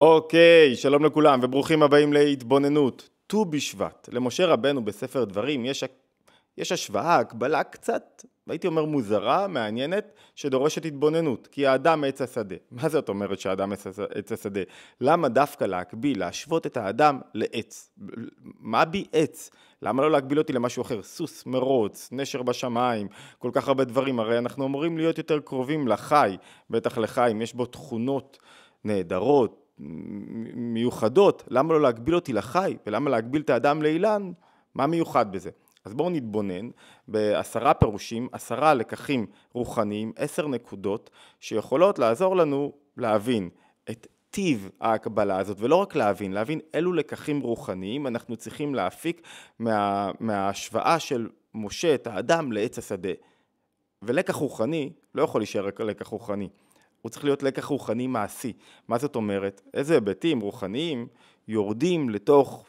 אוקיי, שלום לכולם וברוכים הבאים להתבוננות. ט"ו בשבט. למשה רבנו בספר דברים יש, יש השוואה, הקבלה קצת, הייתי אומר מוזרה, מעניינת, שדורשת התבוננות. כי האדם עץ השדה. מה זאת אומרת שהאדם עץ השדה? למה דווקא להקביל, להשוות את האדם לעץ? מה בי עץ? למה לא להגביל אותי למשהו אחר? סוס, מרוץ, נשר בשמיים, כל כך הרבה דברים. הרי אנחנו אמורים להיות יותר קרובים לחי, בטח לחיים, יש בו תכונות נהדרות, מיוחדות, למה לא להגביל אותי לחי ולמה להגביל את האדם לאילן? מה מיוחד בזה? אז בואו נתבונן בעשרה פירושים, עשרה לקחים רוחניים, עשר נקודות שיכולות לעזור לנו להבין את טיב ההקבלה הזאת, ולא רק להבין, להבין אילו לקחים רוחניים אנחנו צריכים להפיק מה, מההשוואה של משה את האדם לעץ השדה. ולקח רוחני לא יכול להישאר רק לקח רוחני. הוא צריך להיות לקח רוחני מעשי. מה זאת אומרת? איזה היבטים רוחניים יורדים לתוך,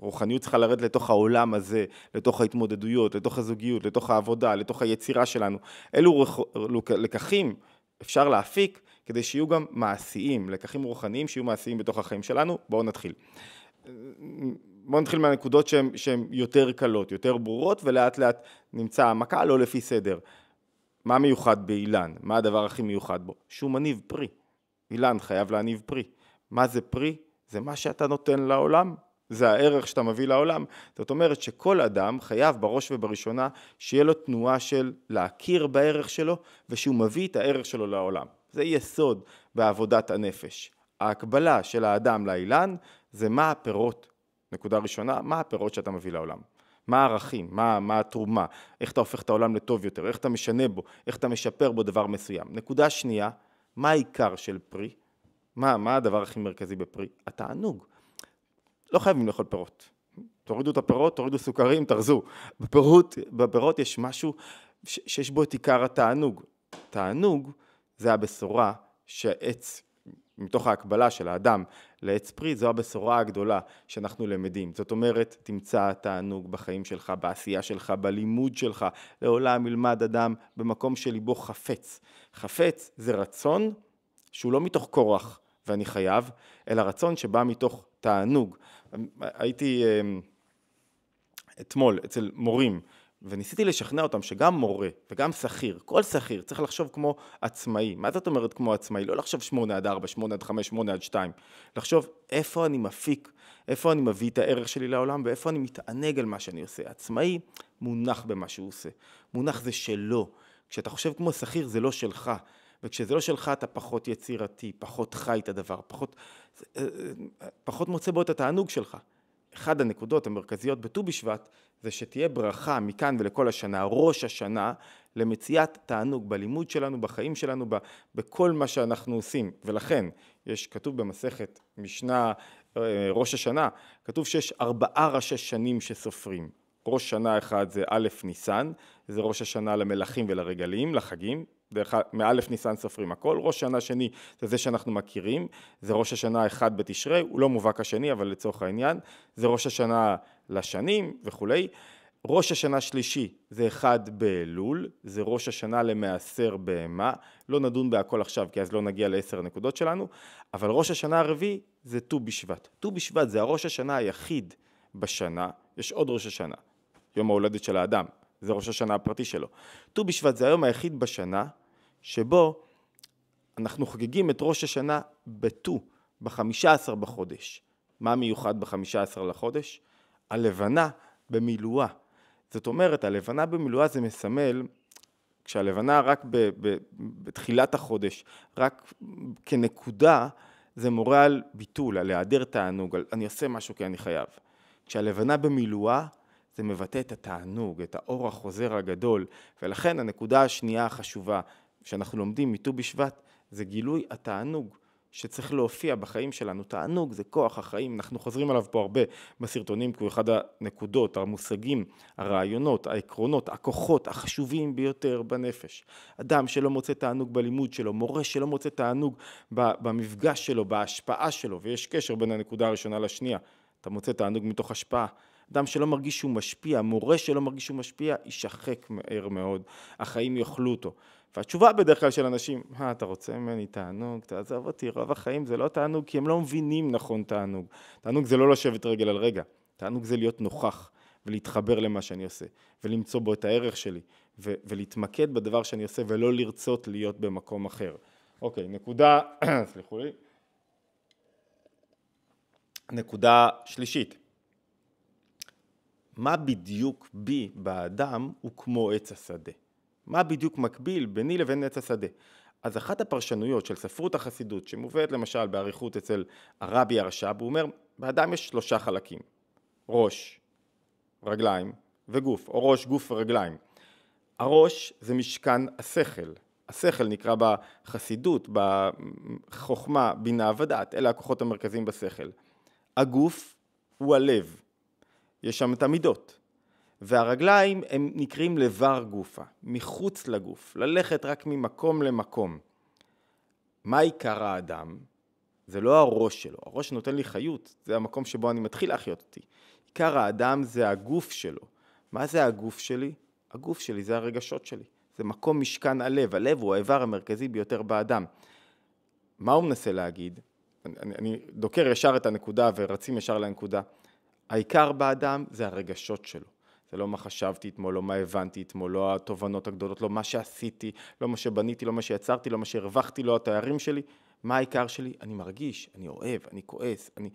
רוחניות צריכה לרדת לתוך העולם הזה, לתוך ההתמודדויות, לתוך הזוגיות, לתוך העבודה, לתוך היצירה שלנו. אילו לקחים אפשר להפיק כדי שיהיו גם מעשיים, לקחים רוחניים שיהיו מעשיים בתוך החיים שלנו. בואו נתחיל. בואו נתחיל מהנקודות שהן יותר קלות, יותר ברורות, ולאט לאט נמצא העמקה לא לפי סדר. מה מיוחד באילן? מה הדבר הכי מיוחד בו? שהוא מניב פרי. אילן חייב להניב פרי. מה זה פרי? זה מה שאתה נותן לעולם, זה הערך שאתה מביא לעולם. זאת אומרת שכל אדם חייב בראש ובראשונה שיהיה לו תנועה של להכיר בערך שלו ושהוא מביא את הערך שלו לעולם. זה יסוד בעבודת הנפש. ההקבלה של האדם לאילן זה מה הפירות, נקודה ראשונה, מה הפירות שאתה מביא לעולם. מה הערכים, מה, מה התרומה, איך אתה הופך את העולם לטוב יותר, איך אתה משנה בו, איך אתה משפר בו דבר מסוים. נקודה שנייה, מה העיקר של פרי? מה, מה הדבר הכי מרכזי בפרי? התענוג. לא חייבים לאכול פירות. תורידו את הפירות, תורידו סוכרים, תרזו. בפירות, בפירות יש משהו ש, שיש בו את עיקר התענוג. תענוג זה הבשורה שעץ מתוך ההקבלה של האדם לעץ פרי, זו הבשורה הגדולה שאנחנו למדים. זאת אומרת, תמצא תענוג בחיים שלך, בעשייה שלך, בלימוד שלך. לעולם ילמד אדם במקום שליבו חפץ. חפץ זה רצון שהוא לא מתוך כורח ואני חייב, אלא רצון שבא מתוך תענוג. הייתי אמ, אתמול אצל מורים וניסיתי לשכנע אותם שגם מורה וגם שכיר, כל שכיר צריך לחשוב כמו עצמאי. מה זאת אומרת כמו עצמאי? לא לחשוב שמונה עד ארבע, שמונה עד חמש, שמונה עד שתיים. לחשוב איפה אני מפיק, איפה אני מביא את הערך שלי לעולם ואיפה אני מתענג על מה שאני עושה. עצמאי מונח במה שהוא עושה. מונח זה שלו. כשאתה חושב כמו שכיר זה לא שלך. וכשזה לא שלך אתה פחות יצירתי, פחות חי את הדבר, פחות, אה, אה, פחות מוצא בו את התענוג שלך. אחד הנקודות המרכזיות בט"ו בשבט זה שתהיה ברכה מכאן ולכל השנה, ראש השנה, למציאת תענוג בלימוד שלנו, בחיים שלנו, בכל מה שאנחנו עושים. ולכן, יש כתוב במסכת משנה אה, ראש השנה, כתוב שיש ארבעה ראשי שנים שסופרים. ראש שנה אחד זה א' ניסן, זה ראש השנה למלכים ולרגלים, לחגים, דרך מאלף ניסן סופרים הכל, ראש שנה שני זה זה שאנחנו מכירים, זה ראש השנה אחד בתשרי, הוא לא מובהק השני אבל לצורך העניין, זה ראש השנה לשנים וכולי, ראש השנה שלישי זה אחד באלול, זה ראש השנה למעשר בהמה, לא נדון בהכל עכשיו כי אז לא נגיע לעשר הנקודות שלנו, אבל ראש השנה הרביעי זה ט"ו בשבט, ט"ו בשבט זה הראש השנה היחיד בשנה, יש עוד ראש השנה, יום ההולדת של האדם, זה ראש השנה הפרטי שלו, ט"ו בשבט זה היום היחיד בשנה שבו אנחנו חוגגים את ראש השנה בט"ו, בחמישה עשר בחודש. מה מיוחד בחמישה עשר לחודש? הלבנה במילואה. זאת אומרת, הלבנה במילואה זה מסמל, כשהלבנה רק ב, ב, בתחילת החודש, רק כנקודה, זה מורה על ביטול, על היעדר תענוג, על אני עושה משהו כי אני חייב. כשהלבנה במילואה, זה מבטא את התענוג, את האור החוזר הגדול, ולכן הנקודה השנייה החשובה שאנחנו לומדים מט"ו בשבט זה גילוי התענוג שצריך להופיע בחיים שלנו. תענוג זה כוח החיים, אנחנו חוזרים עליו פה הרבה בסרטונים כי הוא אחד הנקודות, המושגים, הרעיונות, העקרונות, הכוחות החשובים ביותר בנפש. אדם שלא מוצא תענוג בלימוד שלו, מורה שלא מוצא תענוג במפגש שלו, בהשפעה שלו, ויש קשר בין הנקודה הראשונה לשנייה. אתה מוצא תענוג מתוך השפעה. אדם שלא מרגיש שהוא משפיע, מורה שלא מרגיש שהוא משפיע, יישחק מהר מאוד, החיים יאכלו אותו. והתשובה בדרך כלל של אנשים, מה אתה רוצה ממני תענוג, תעזוב אותי, רוב החיים זה לא תענוג, כי הם לא מבינים נכון תענוג. תענוג זה לא לשבת רגל על רגע, תענוג זה להיות נוכח ולהתחבר למה שאני עושה, ולמצוא בו את הערך שלי, ו- ולהתמקד בדבר שאני עושה ולא לרצות להיות במקום אחר. אוקיי, נקודה, סליחו לי, נקודה שלישית, מה בדיוק בי באדם הוא כמו עץ השדה? מה בדיוק מקביל ביני לבין עץ השדה? אז אחת הפרשנויות של ספרות החסידות שמובאת למשל באריכות אצל הרבי הרש"ב, הוא אומר, באדם יש שלושה חלקים, ראש, רגליים וגוף, או ראש, גוף ורגליים. הראש זה משכן השכל, השכל נקרא בחסידות, בחוכמה, בינה ודעת, אלה הכוחות המרכזיים בשכל. הגוף הוא הלב, יש שם את המידות. והרגליים הם נקראים לבר גופה, מחוץ לגוף, ללכת רק ממקום למקום. מה עיקר האדם? זה לא הראש שלו, הראש נותן לי חיות, זה המקום שבו אני מתחיל להחיות אותי. עיקר האדם זה הגוף שלו. מה זה הגוף שלי? הגוף שלי זה הרגשות שלי. זה מקום משכן הלב, הלב הוא האיבר המרכזי ביותר באדם. מה הוא מנסה להגיד? אני, אני, אני דוקר ישר את הנקודה ורצים ישר לנקודה. העיקר באדם זה הרגשות שלו. זה לא מה חשבתי אתמול, לא מה הבנתי אתמול, לא התובנות הגדולות, לא מה שעשיתי, לא מה שבניתי, לא מה שיצרתי, לא מה שהרווחתי, לא התארים שלי. מה העיקר שלי? אני מרגיש, אני אוהב, אני כועס, אני...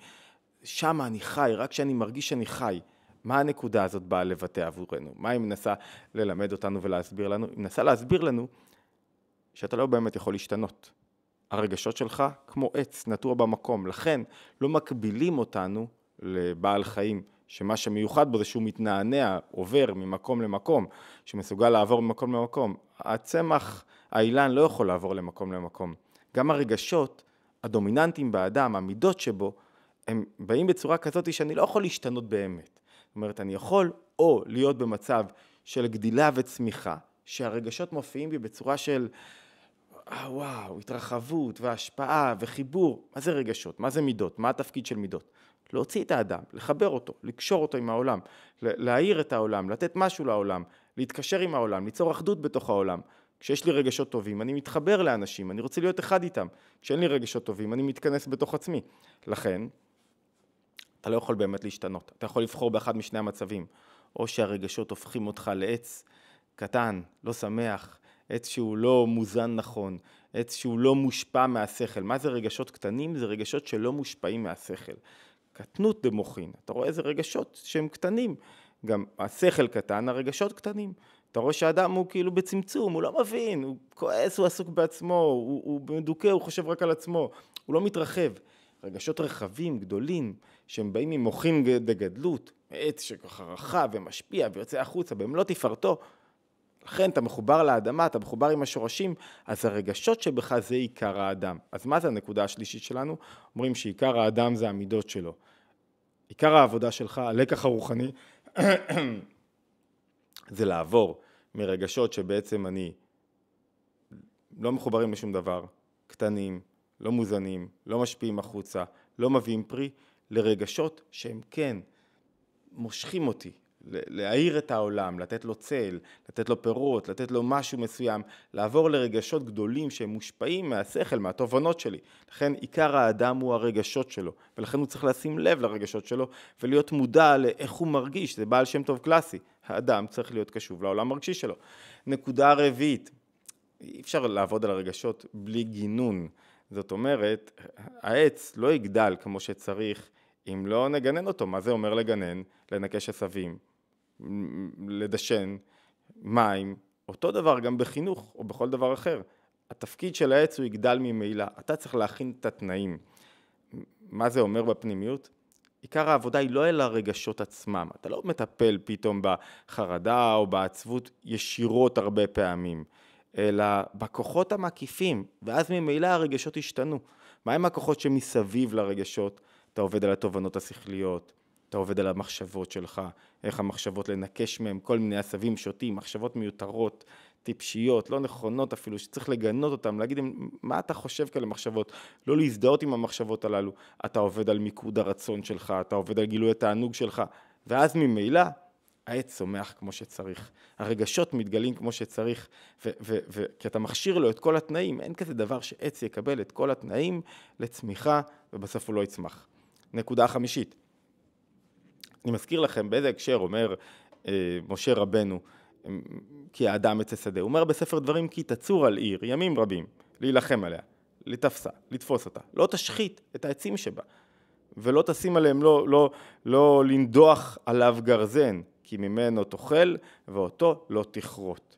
שמה אני חי, רק כשאני מרגיש שאני חי. מה הנקודה הזאת באה לבטא עבורנו? מה היא מנסה ללמד אותנו ולהסביר לנו? היא מנסה להסביר לנו שאתה לא באמת יכול להשתנות. הרגשות שלך כמו עץ נטוע במקום, לכן לא מקבילים אותנו לבעל חיים, שמה שמיוחד בו זה שהוא מתנענע, עובר ממקום למקום, שמסוגל לעבור ממקום למקום. הצמח, האילן לא יכול לעבור למקום למקום. גם הרגשות הדומיננטיים באדם, המידות שבו, הם באים בצורה כזאת שאני לא יכול להשתנות באמת. זאת אומרת, אני יכול או להיות במצב של גדילה וצמיחה, שהרגשות מופיעים בי בצורה של אה, וואו, התרחבות והשפעה וחיבור. מה זה רגשות? מה זה מידות? מה התפקיד של מידות? להוציא את האדם, לחבר אותו, לקשור אותו עם העולם, להאיר את העולם, לתת משהו לעולם, להתקשר עם העולם, ליצור אחדות בתוך העולם. כשיש לי רגשות טובים, אני מתחבר לאנשים, אני רוצה להיות אחד איתם. כשאין לי רגשות טובים, אני מתכנס בתוך עצמי. לכן, אתה לא יכול באמת להשתנות. אתה יכול לבחור באחד משני המצבים. או שהרגשות הופכים אותך לעץ קטן, לא שמח, עץ שהוא לא מוזן נכון, עץ שהוא לא מושפע מהשכל. מה זה רגשות קטנים? זה רגשות שלא מושפעים מהשכל. קטנות דמוחין, אתה רואה איזה רגשות שהם קטנים, גם השכל קטן, הרגשות קטנים. אתה רואה שאדם הוא כאילו בצמצום, הוא לא מבין, הוא כועס, הוא עסוק בעצמו, הוא, הוא מדוכא, הוא חושב רק על עצמו, הוא לא מתרחב. רגשות רחבים, גדולים, שהם באים ממוחין דגדלות, עץ שככה רחב ומשפיע ויוצא החוצה במלוא תפארתו, לכן אתה מחובר לאדמה, אתה מחובר עם השורשים, אז הרגשות שבך זה עיקר האדם. אז מה זה הנקודה השלישית שלנו? אומרים שעיקר האדם זה המידות שלו. עיקר העבודה שלך, הלקח הרוחני, זה לעבור מרגשות שבעצם אני לא מחוברים לשום דבר, קטנים, לא מוזנים, לא משפיעים החוצה, לא מביאים פרי, לרגשות שהם כן מושכים אותי, להאיר את העולם, לתת לו צל, לתת לו פירות, לתת לו משהו מסוים, לעבור לרגשות גדולים שהם מושפעים מהשכל, מהתובנות שלי. לכן עיקר האדם הוא הרגשות שלו, ולכן הוא צריך לשים לב לרגשות שלו ולהיות מודע לאיך הוא מרגיש, זה בעל שם טוב קלאסי. האדם צריך להיות קשוב לעולם הרגשי שלו. נקודה רביעית, אי אפשר לעבוד על הרגשות בלי גינון. זאת אומרת, העץ לא יגדל כמו שצריך אם לא נגנן אותו. מה זה אומר לגנן? לנקש עשבים, לדשן, מים, אותו דבר גם בחינוך או בכל דבר אחר. התפקיד של העץ הוא יגדל ממילא, אתה צריך להכין את התנאים. מה זה אומר בפנימיות? עיקר העבודה היא לא אל הרגשות עצמם, אתה לא מטפל פתאום בחרדה או בעצבות ישירות הרבה פעמים, אלא בכוחות המקיפים, ואז ממילא הרגשות ישתנו. מהם הכוחות שמסביב לרגשות? אתה עובד על התובנות השכליות, אתה עובד על המחשבות שלך, איך המחשבות לנקש מהם כל מיני עשבים שוטים, מחשבות מיותרות, טיפשיות, לא נכונות אפילו, שצריך לגנות אותם, להגיד להם מה אתה חושב כאלה מחשבות, לא להזדהות עם המחשבות הללו, אתה עובד על מיקוד הרצון שלך, אתה עובד על גילוי התענוג שלך, ואז ממילא העץ צומח כמו שצריך, הרגשות מתגלים כמו שצריך, כי אתה מכשיר לו את כל התנאים, אין כזה דבר שעץ יקבל את כל התנאים לצמיחה ובסוף הוא לא יצמח. נקודה חמישית, אני מזכיר לכם באיזה הקשר אומר אה, משה רבנו, כי האדם יצא שדה, הוא אומר בספר דברים כי תצור על עיר ימים רבים, להילחם עליה, לתפסה, לתפוס אותה, לא תשחית את העצים שבה, ולא תשים עליהם, לא, לא, לא לנדוח עליו גרזן, כי ממנו תאכל ואותו לא תכרות.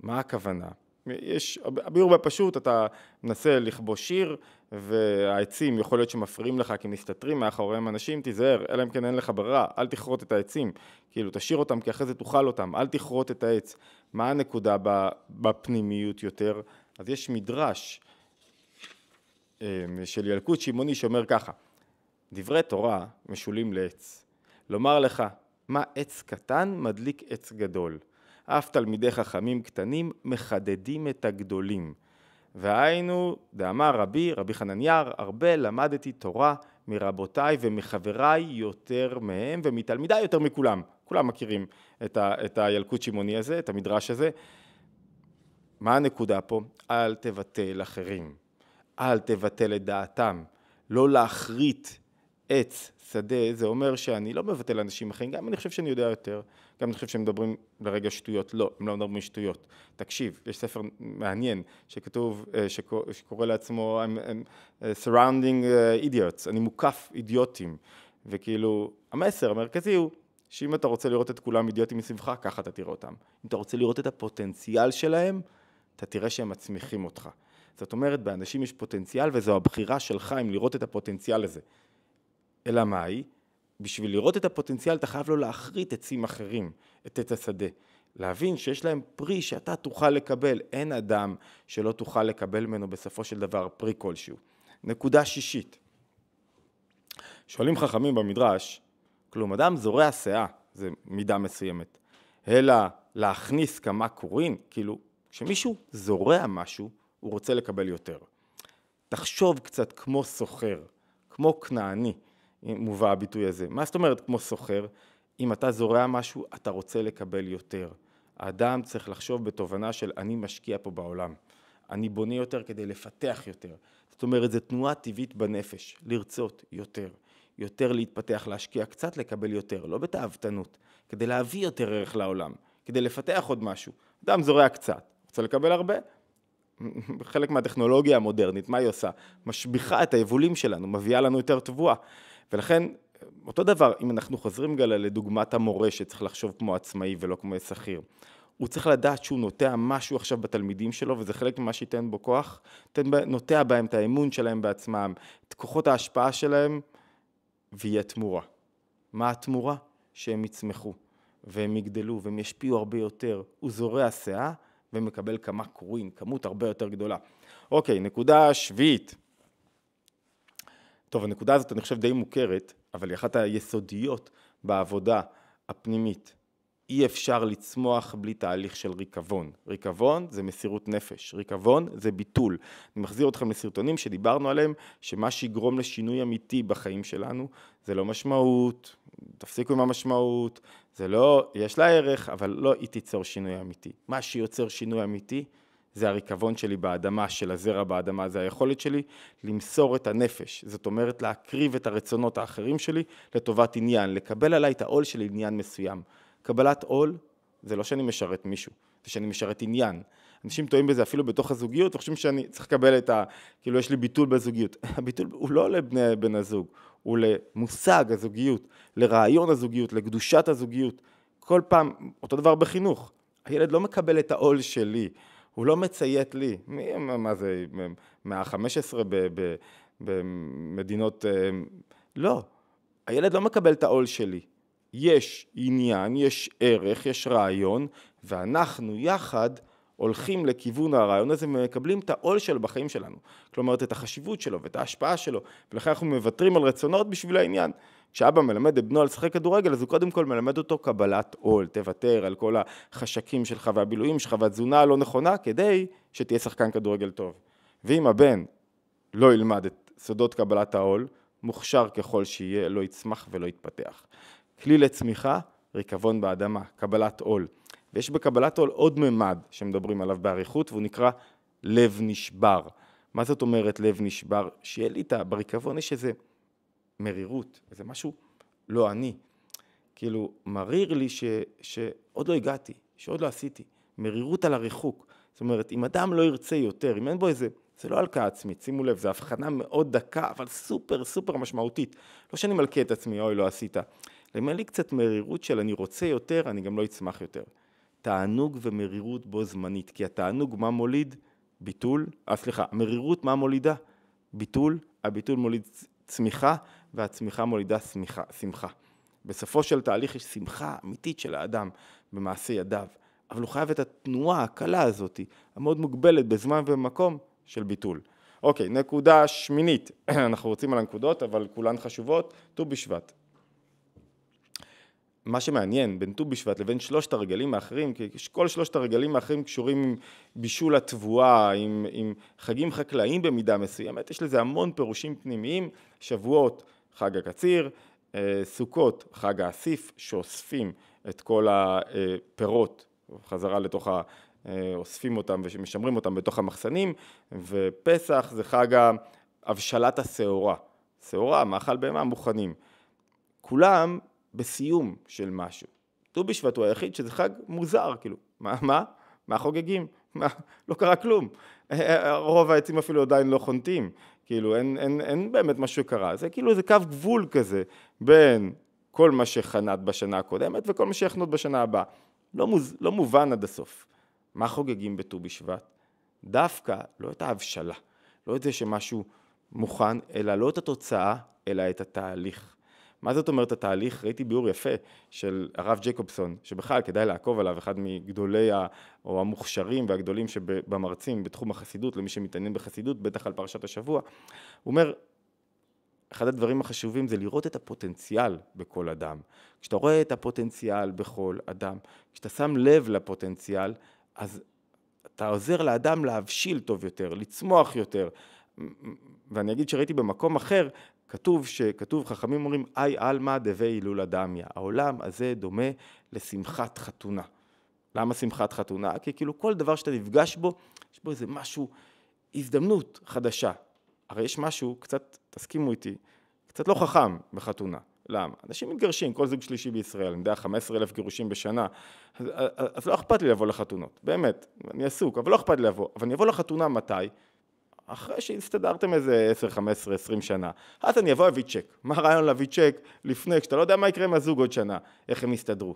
מה הכוונה? יש, הביאור בפשוט, אתה מנסה לכבוש שיר והעצים יכול להיות שמפריעים לך כי מסתתרים מאחוריהם אנשים, תיזהר, אלא אם כן אין לך ברירה, אל תכרות את העצים, כאילו תשאיר אותם כי אחרי זה תאכל אותם, אל תכרות את העץ. מה הנקודה בפנימיות יותר? אז יש מדרש אה, של ילקוט שמעוני שאומר ככה, דברי תורה משולים לעץ, לומר לך מה עץ קטן מדליק עץ גדול, אף תלמידי חכמים קטנים מחדדים את הגדולים. והיינו, דאמר רבי, רבי חנניאר, הרבה למדתי תורה מרבותיי ומחבריי יותר מהם ומתלמידיי יותר מכולם. כולם מכירים את, ה, את הילקוט שמעוני הזה, את המדרש הזה. מה הנקודה פה? אל תבטל אחרים, אל תבטל את דעתם, לא להכרית עץ, שדה, זה אומר שאני לא מבטל אנשים אחרים, גם אני חושב שאני יודע יותר, גם אני חושב שהם מדברים לרגע שטויות, לא, הם לא מדברים שטויות. תקשיב, יש ספר מעניין שכתוב, אה, שקורא לעצמו I'm, I'm uh, surrounding uh, idiots, אני מוקף אידיוטים, וכאילו, המסר המרכזי הוא שאם אתה רוצה לראות את כולם אידיוטים מסביבך, ככה אתה תראה אותם. אם אתה רוצה לראות את הפוטנציאל שלהם, אתה תראה שהם מצמיחים אותך. זאת אומרת, באנשים יש פוטנציאל וזו הבחירה שלך אם לראות את הפוטנציאל הזה. אלא מאי? בשביל לראות את הפוטנציאל אתה חייב לו להכרית עצים אחרים, את עץ השדה. להבין שיש להם פרי שאתה תוכל לקבל, אין אדם שלא תוכל לקבל ממנו בסופו של דבר פרי כלשהו. נקודה שישית, שואלים חכמים במדרש, כלום אדם זורע שאה, זה מידה מסוימת, אלא להכניס כמה קורין, כאילו כשמישהו זורע משהו, הוא רוצה לקבל יותר. תחשוב קצת כמו סוחר, כמו כנעני, מובא הביטוי הזה. מה זאת אומרת כמו סוחר? אם אתה זורע משהו, אתה רוצה לקבל יותר. האדם צריך לחשוב בתובנה של אני משקיע פה בעולם. אני בונה יותר כדי לפתח יותר. זאת אומרת, זו תנועה טבעית בנפש, לרצות יותר. יותר להתפתח, להשקיע קצת, לקבל יותר, לא בתאוותנות, כדי להביא יותר ערך לעולם, כדי לפתח עוד משהו. אדם זורע קצת, רוצה לקבל הרבה. חלק מהטכנולוגיה המודרנית, מה היא עושה? משביחה את היבולים שלנו, מביאה לנו יותר תבואה. ולכן, אותו דבר, אם אנחנו חוזרים גלה לדוגמת המורה שצריך לחשוב כמו עצמאי ולא כמו שכיר, הוא צריך לדעת שהוא נוטע משהו עכשיו בתלמידים שלו, וזה חלק ממה שייתן בו כוח, נוטע בהם את האמון שלהם בעצמם, את כוחות ההשפעה שלהם, ויהיה תמורה. מה התמורה? שהם יצמחו, והם יגדלו, והם ישפיעו הרבה יותר. הוא זורע שאה ומקבל כמה קרוין, כמות הרבה יותר גדולה. אוקיי, נקודה שביעית. טוב, הנקודה הזאת אני חושב די מוכרת, אבל היא אחת היסודיות בעבודה הפנימית. אי אפשר לצמוח בלי תהליך של ריקבון. ריקבון זה מסירות נפש, ריקבון זה ביטול. אני מחזיר אתכם לסרטונים שדיברנו עליהם, שמה שיגרום לשינוי אמיתי בחיים שלנו זה לא משמעות, תפסיקו עם המשמעות, זה לא, יש לה ערך, אבל לא היא תיצור שינוי אמיתי. מה שיוצר שינוי אמיתי זה הריקבון שלי באדמה, של הזרע באדמה, זה היכולת שלי למסור את הנפש, זאת אומרת להקריב את הרצונות האחרים שלי לטובת עניין, לקבל עליי את העול של עניין מסוים. קבלת עול זה לא שאני משרת מישהו, זה שאני משרת עניין. אנשים טועים בזה אפילו בתוך הזוגיות, וחושבים שאני צריך לקבל את ה... כאילו יש לי ביטול בזוגיות. הביטול הוא לא לבני בן הזוג, הוא למושג הזוגיות, לרעיון הזוגיות, לקדושת הזוגיות. כל פעם, אותו דבר בחינוך. הילד לא מקבל את העול שלי, הוא לא מציית לי. מי, מה זה, מה ה-15 במדינות... אה, לא. הילד לא מקבל את העול שלי. יש עניין, יש ערך, יש רעיון, ואנחנו יחד הולכים לכיוון הרעיון הזה ומקבלים את העול שלו בחיים שלנו. כלומר, את החשיבות שלו ואת ההשפעה שלו, ולכן אנחנו מוותרים על רצונות בשביל העניין. כשאבא מלמד את בנו על לשחק כדורגל, אז הוא קודם כל מלמד אותו קבלת עול, תוותר על כל החשקים שלך והבילויים שלך והתזונה הלא נכונה, כדי שתהיה שחקן כדורגל טוב. ואם הבן לא ילמד את סודות קבלת העול, מוכשר ככל שיהיה, לא יצמח ולא יתפתח. כלי לצמיחה, ריקבון באדמה, קבלת עול. ויש בקבלת עול עוד ממד שמדברים עליו באריכות, והוא נקרא לב נשבר. מה זאת אומרת לב נשבר? את בריקבון יש איזה מרירות, איזה משהו לא אני. כאילו, מריר לי ש, שעוד לא הגעתי, שעוד לא עשיתי. מרירות על הריחוק. זאת אומרת, אם אדם לא ירצה יותר, אם אין בו איזה, זה לא הלקאה עצמית, שימו לב, זו הבחנה מאוד דקה, אבל סופר סופר משמעותית. לא שאני מלכה את עצמי, אוי, לא עשית. אם אין לי קצת מרירות של אני רוצה יותר, אני גם לא אצמח יותר. תענוג ומרירות בו זמנית, כי התענוג מה מוליד? ביטול, אה סליחה, מרירות מה מולידה? ביטול, הביטול מוליד צמיחה, והצמיחה מולידה שמחה. שמחה. בסופו של תהליך יש שמחה אמיתית של האדם במעשה ידיו, אבל הוא חייב את התנועה הקלה הזאת, המאוד מוגבלת בזמן ובמקום של ביטול. אוקיי, נקודה שמינית, אנחנו רוצים על הנקודות, אבל כולן חשובות, ט"ו בשבט. מה שמעניין בין ט"ו בשבט לבין שלושת הרגלים האחרים, כי כל שלושת הרגלים האחרים קשורים עם בישול התבואה, עם, עם חגים חקלאיים במידה מסוימת, יש לזה המון פירושים פנימיים, שבועות, חג הקציר, אה, סוכות, חג האסיף, שאוספים את כל הפירות חזרה לתוך ה... אה, אוספים אותם ומשמרים אותם בתוך המחסנים, ופסח זה חג הבשלת השעורה. שעורה, מאכל בהמה, מוכנים. כולם בסיום של משהו. ט"ו בשבט הוא היחיד שזה חג מוזר, כאילו, מה, מה? מה חוגגים? מה? לא קרה כלום. רוב העצים אפילו עדיין לא חונטים, כאילו, אין, אין, אין באמת משהו שקרה. זה כאילו איזה קו גבול כזה בין כל מה שחנת בשנה הקודמת וכל מה שיחנות בשנה הבאה. לא, מוז, לא מובן עד הסוף. מה חוגגים בט"ו בשבט? דווקא לא את ההבשלה, לא את זה שמשהו מוכן, אלא לא את התוצאה, אלא את התהליך. מה זאת אומרת התהליך? ראיתי ביאור יפה של הרב ג'קובסון, שבכלל כדאי לעקוב עליו, אחד מגדולי ה, או המוכשרים והגדולים שבמרצים בתחום החסידות, למי שמתעניין בחסידות, בטח על פרשת השבוע. הוא אומר, אחד הדברים החשובים זה לראות את הפוטנציאל בכל אדם. כשאתה רואה את הפוטנציאל בכל אדם, כשאתה שם לב לפוטנציאל, אז אתה עוזר לאדם להבשיל טוב יותר, לצמוח יותר. ואני אגיד שראיתי במקום אחר, כתוב שכתוב, חכמים אומרים, אי עלמא דבי הילולה דמיא, העולם הזה דומה לשמחת חתונה. למה שמחת חתונה? כי כאילו כל דבר שאתה נפגש בו, יש בו איזה משהו, הזדמנות חדשה. הרי יש משהו, קצת, תסכימו איתי, קצת לא חכם בחתונה. למה? אנשים מתגרשים, כל זוג שלישי בישראל, אני יודע, 15 אלף גירושים בשנה, אז, אז לא אכפת לי לבוא לחתונות, באמת, אני עסוק, אבל לא אכפת לי לבוא. אבל אני אבוא לחתונה מתי? אחרי שהסתדרתם איזה 10, 15, 20 שנה, אז אני אבוא להביא צ'ק. מה הרעיון להביא צ'ק לפני, כשאתה לא יודע מה יקרה עם הזוג עוד שנה, איך הם יסתדרו.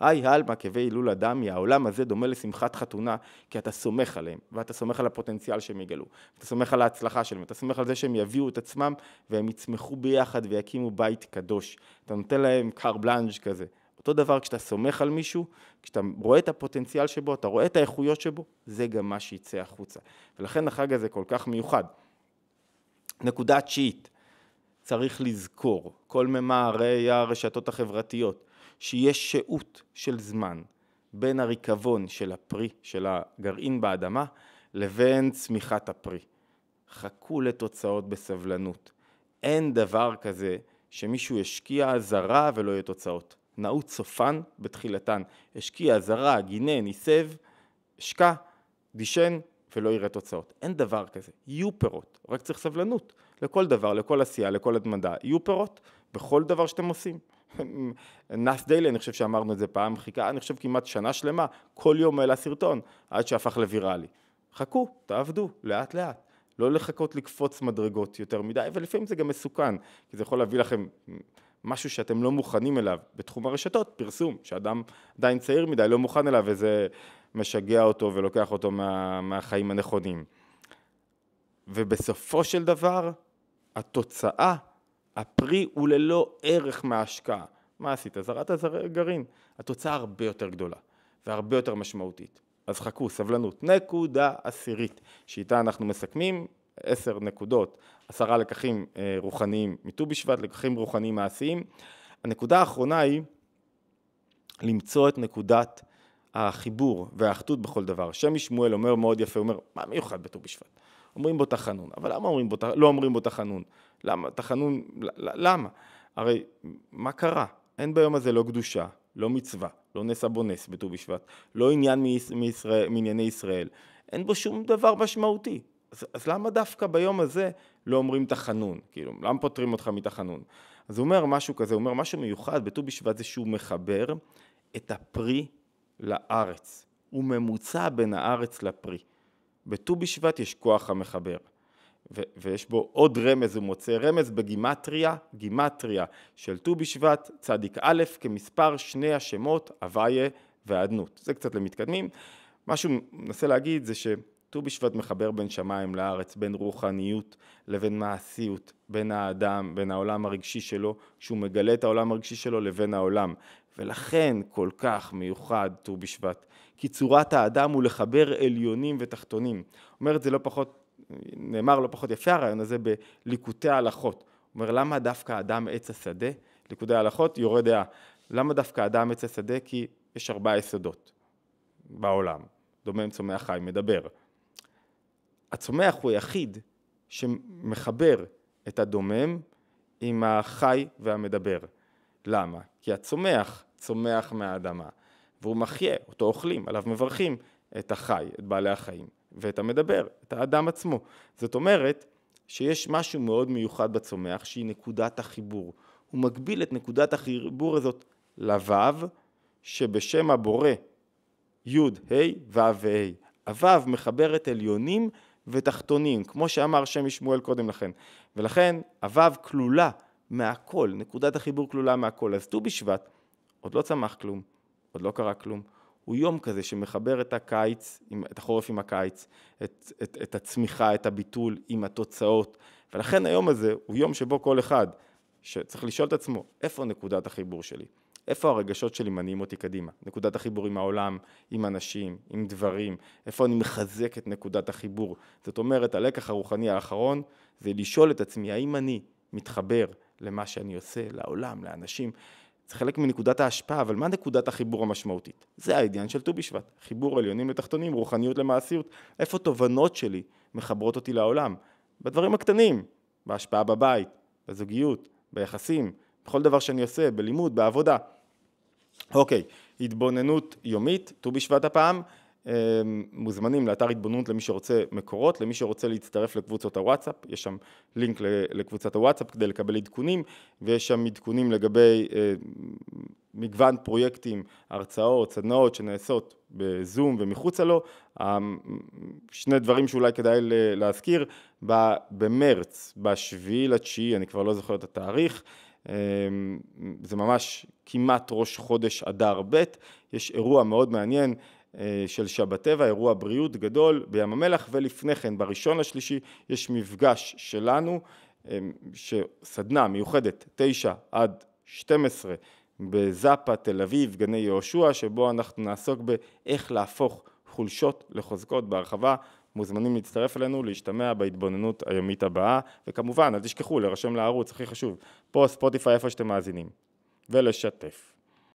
היי הלמה כבי הילול אדמי, העולם הזה דומה לשמחת חתונה, כי אתה סומך עליהם, ואתה סומך על הפוטנציאל שהם יגלו, אתה סומך על ההצלחה שלהם, אתה סומך על זה שהם יביאו את עצמם והם יצמחו ביחד ויקימו בית קדוש. אתה נותן להם קר בלאנג' כזה. אותו דבר כשאתה סומך על מישהו, כשאתה רואה את הפוטנציאל שבו, אתה רואה את האיכויות שבו, זה גם מה שיצא החוצה. ולכן החג הזה כל כך מיוחד. נקודה תשיעית, צריך לזכור, כל ממהרי הרשתות החברתיות, שיש שהות של זמן בין הריקבון של הפרי, של הגרעין באדמה, לבין צמיחת הפרי. חכו לתוצאות בסבלנות. אין דבר כזה שמישהו ישקיע זרה ולא יהיו תוצאות. נעוץ סופן בתחילתן. השקיע, זרה, גינן, הסב, השקע, דישן ולא יראה תוצאות. אין דבר כזה. יהיו פירות, רק צריך סבלנות. לכל דבר, לכל עשייה, לכל התמדה. יהיו פירות בכל דבר שאתם עושים. נאס דיילי, אני חושב שאמרנו את זה פעם, חיכה, אני חושב כמעט שנה שלמה, כל יום העלה סרטון, עד שהפך לוויראלי. חכו, תעבדו, לאט לאט. לא לחכות לקפוץ מדרגות יותר מדי, ולפעמים זה גם מסוכן, כי זה יכול להביא לכם משהו שאתם לא מוכנים אליו בתחום הרשתות, פרסום, שאדם עדיין צעיר מדי לא מוכן אליו וזה משגע אותו ולוקח אותו מה, מהחיים הנכונים. ובסופו של דבר, התוצאה, הפרי הוא ללא ערך מההשקעה. מה עשית? זרעת גרעין. התוצאה הרבה יותר גדולה והרבה יותר משמעותית. אז חכו, סבלנות. נקודה עשירית, שאיתה אנחנו מסכמים, עשר נקודות, עשרה לקחים אה, רוחניים מט"ו בשבט, לקחים רוחניים מעשיים. הנקודה האחרונה היא למצוא את נקודת החיבור והאחדות בכל דבר. שמי שמואל אומר מאוד יפה, אומר, מה מיוחד בט"ו בשבט? אומרים בו תחנון, אבל למה אומרים בו, לא אומרים בו תחנון? למה? תחנון, למה? הרי מה קרה? אין ביום הזה לא קדושה, לא מצווה, לא נס אבו נס בט"ו בשבט, לא עניין מישראל, מענייני ישראל, אין בו שום דבר משמעותי. אז, אז למה דווקא ביום הזה לא אומרים תחנון? כאילו, למה פותרים אותך מתחנון? אז הוא אומר משהו כזה, הוא אומר משהו מיוחד בט"ו בשבט זה שהוא מחבר את הפרי לארץ. הוא ממוצע בין הארץ לפרי. בט"ו בשבט יש כוח המחבר. ו- ויש בו עוד רמז, הוא מוצא רמז בגימטריה, גימטריה של ט"ו בשבט, צדיק א', כמספר שני השמות, הוויה ואדנות. זה קצת למתקדמים. מה שהוא מנסה להגיד זה שט"ו בשבט מחבר בין שמיים לארץ, בין רוחניות לבין מעשיות, בין האדם, בין העולם הרגשי שלו, שהוא מגלה את העולם הרגשי שלו לבין העולם. ולכן כל כך מיוחד ט"ו בשבט. כי צורת האדם הוא לחבר עליונים ותחתונים. אומרת זה לא פחות נאמר לא פחות יפה הרעיון הזה בליקוטי ההלכות. אומר למה דווקא אדם עץ השדה? ליקוטי ההלכות יורה דעה. למה דווקא אדם עץ השדה? כי יש ארבעה יסודות בעולם. דומם צומח חי מדבר. הצומח הוא היחיד שמחבר את הדומם עם החי והמדבר. למה? כי הצומח צומח מהאדמה והוא מחיה, אותו אוכלים, עליו מברכים את החי, את בעלי החיים. ואת המדבר, את האדם עצמו. זאת אומרת שיש משהו מאוד מיוחד בצומח שהיא נקודת החיבור. הוא מגביל את נקודת החיבור הזאת לוו שבשם הבורא י' ה' ו' וה'. הוו מחברת עליונים ותחתונים, כמו שאמר שם משמואל קודם לכן. ולכן הוו כלולה מהכל, נקודת החיבור כלולה מהכל. אז ט"ו בשבט עוד לא צמח כלום, עוד לא קרה כלום. הוא יום כזה שמחבר את הקיץ, את החורף עם הקיץ, את, את, את הצמיחה, את הביטול עם התוצאות, ולכן היום הזה הוא יום שבו כל אחד שצריך לשאול את עצמו, איפה נקודת החיבור שלי? איפה הרגשות שלי מניעים אותי קדימה? נקודת החיבור עם העולם, עם אנשים, עם דברים, איפה אני מחזק את נקודת החיבור? זאת אומרת, הלקח הרוחני האחרון זה לשאול את עצמי, האם אני מתחבר למה שאני עושה, לעולם, לאנשים, זה חלק מנקודת ההשפעה, אבל מה נקודת החיבור המשמעותית? זה העניין של ט"ו בשבט, חיבור עליונים לתחתונים, רוחניות למעשיות, איפה תובנות שלי מחברות אותי לעולם? בדברים הקטנים, בהשפעה בבית, בזוגיות, ביחסים, בכל דבר שאני עושה, בלימוד, בעבודה. אוקיי, התבוננות יומית, ט"ו בשבט הפעם, אמ, מוזמנים לאתר התבוננות למי שרוצה מקורות, למי שרוצה להצטרף לקבוצות הוואטסאפ, יש שם לינק לקבוצת הוואטסאפ כדי לקבל עדכונים, ויש שם עדכונים לגבי אה, מגוון פרויקטים, הרצאות, סדנאות שנעשות בזום ומחוצה לו. שני דברים שאולי כדאי להזכיר, במרץ, בשביעי לתשיעי, אני כבר לא זוכר את התאריך, אמ, זה ממש כמעט ראש חודש אדר ב', יש אירוע מאוד מעניין אה, של שבת טבע, אירוע בריאות גדול בים המלח, ולפני כן, בראשון לשלישי, יש מפגש שלנו, אה, סדנה מיוחדת, תשע עד שתים עשרה, בזאפה, תל אביב, גני יהושע, שבו אנחנו נעסוק באיך להפוך חולשות לחוזקות בהרחבה. מוזמנים להצטרף אלינו, להשתמע בהתבוננות היומית הבאה, וכמובן, אל תשכחו להירשם לערוץ, הכי חשוב, פה ספוטיפיי איפה שאתם מאזינים, ולשתף.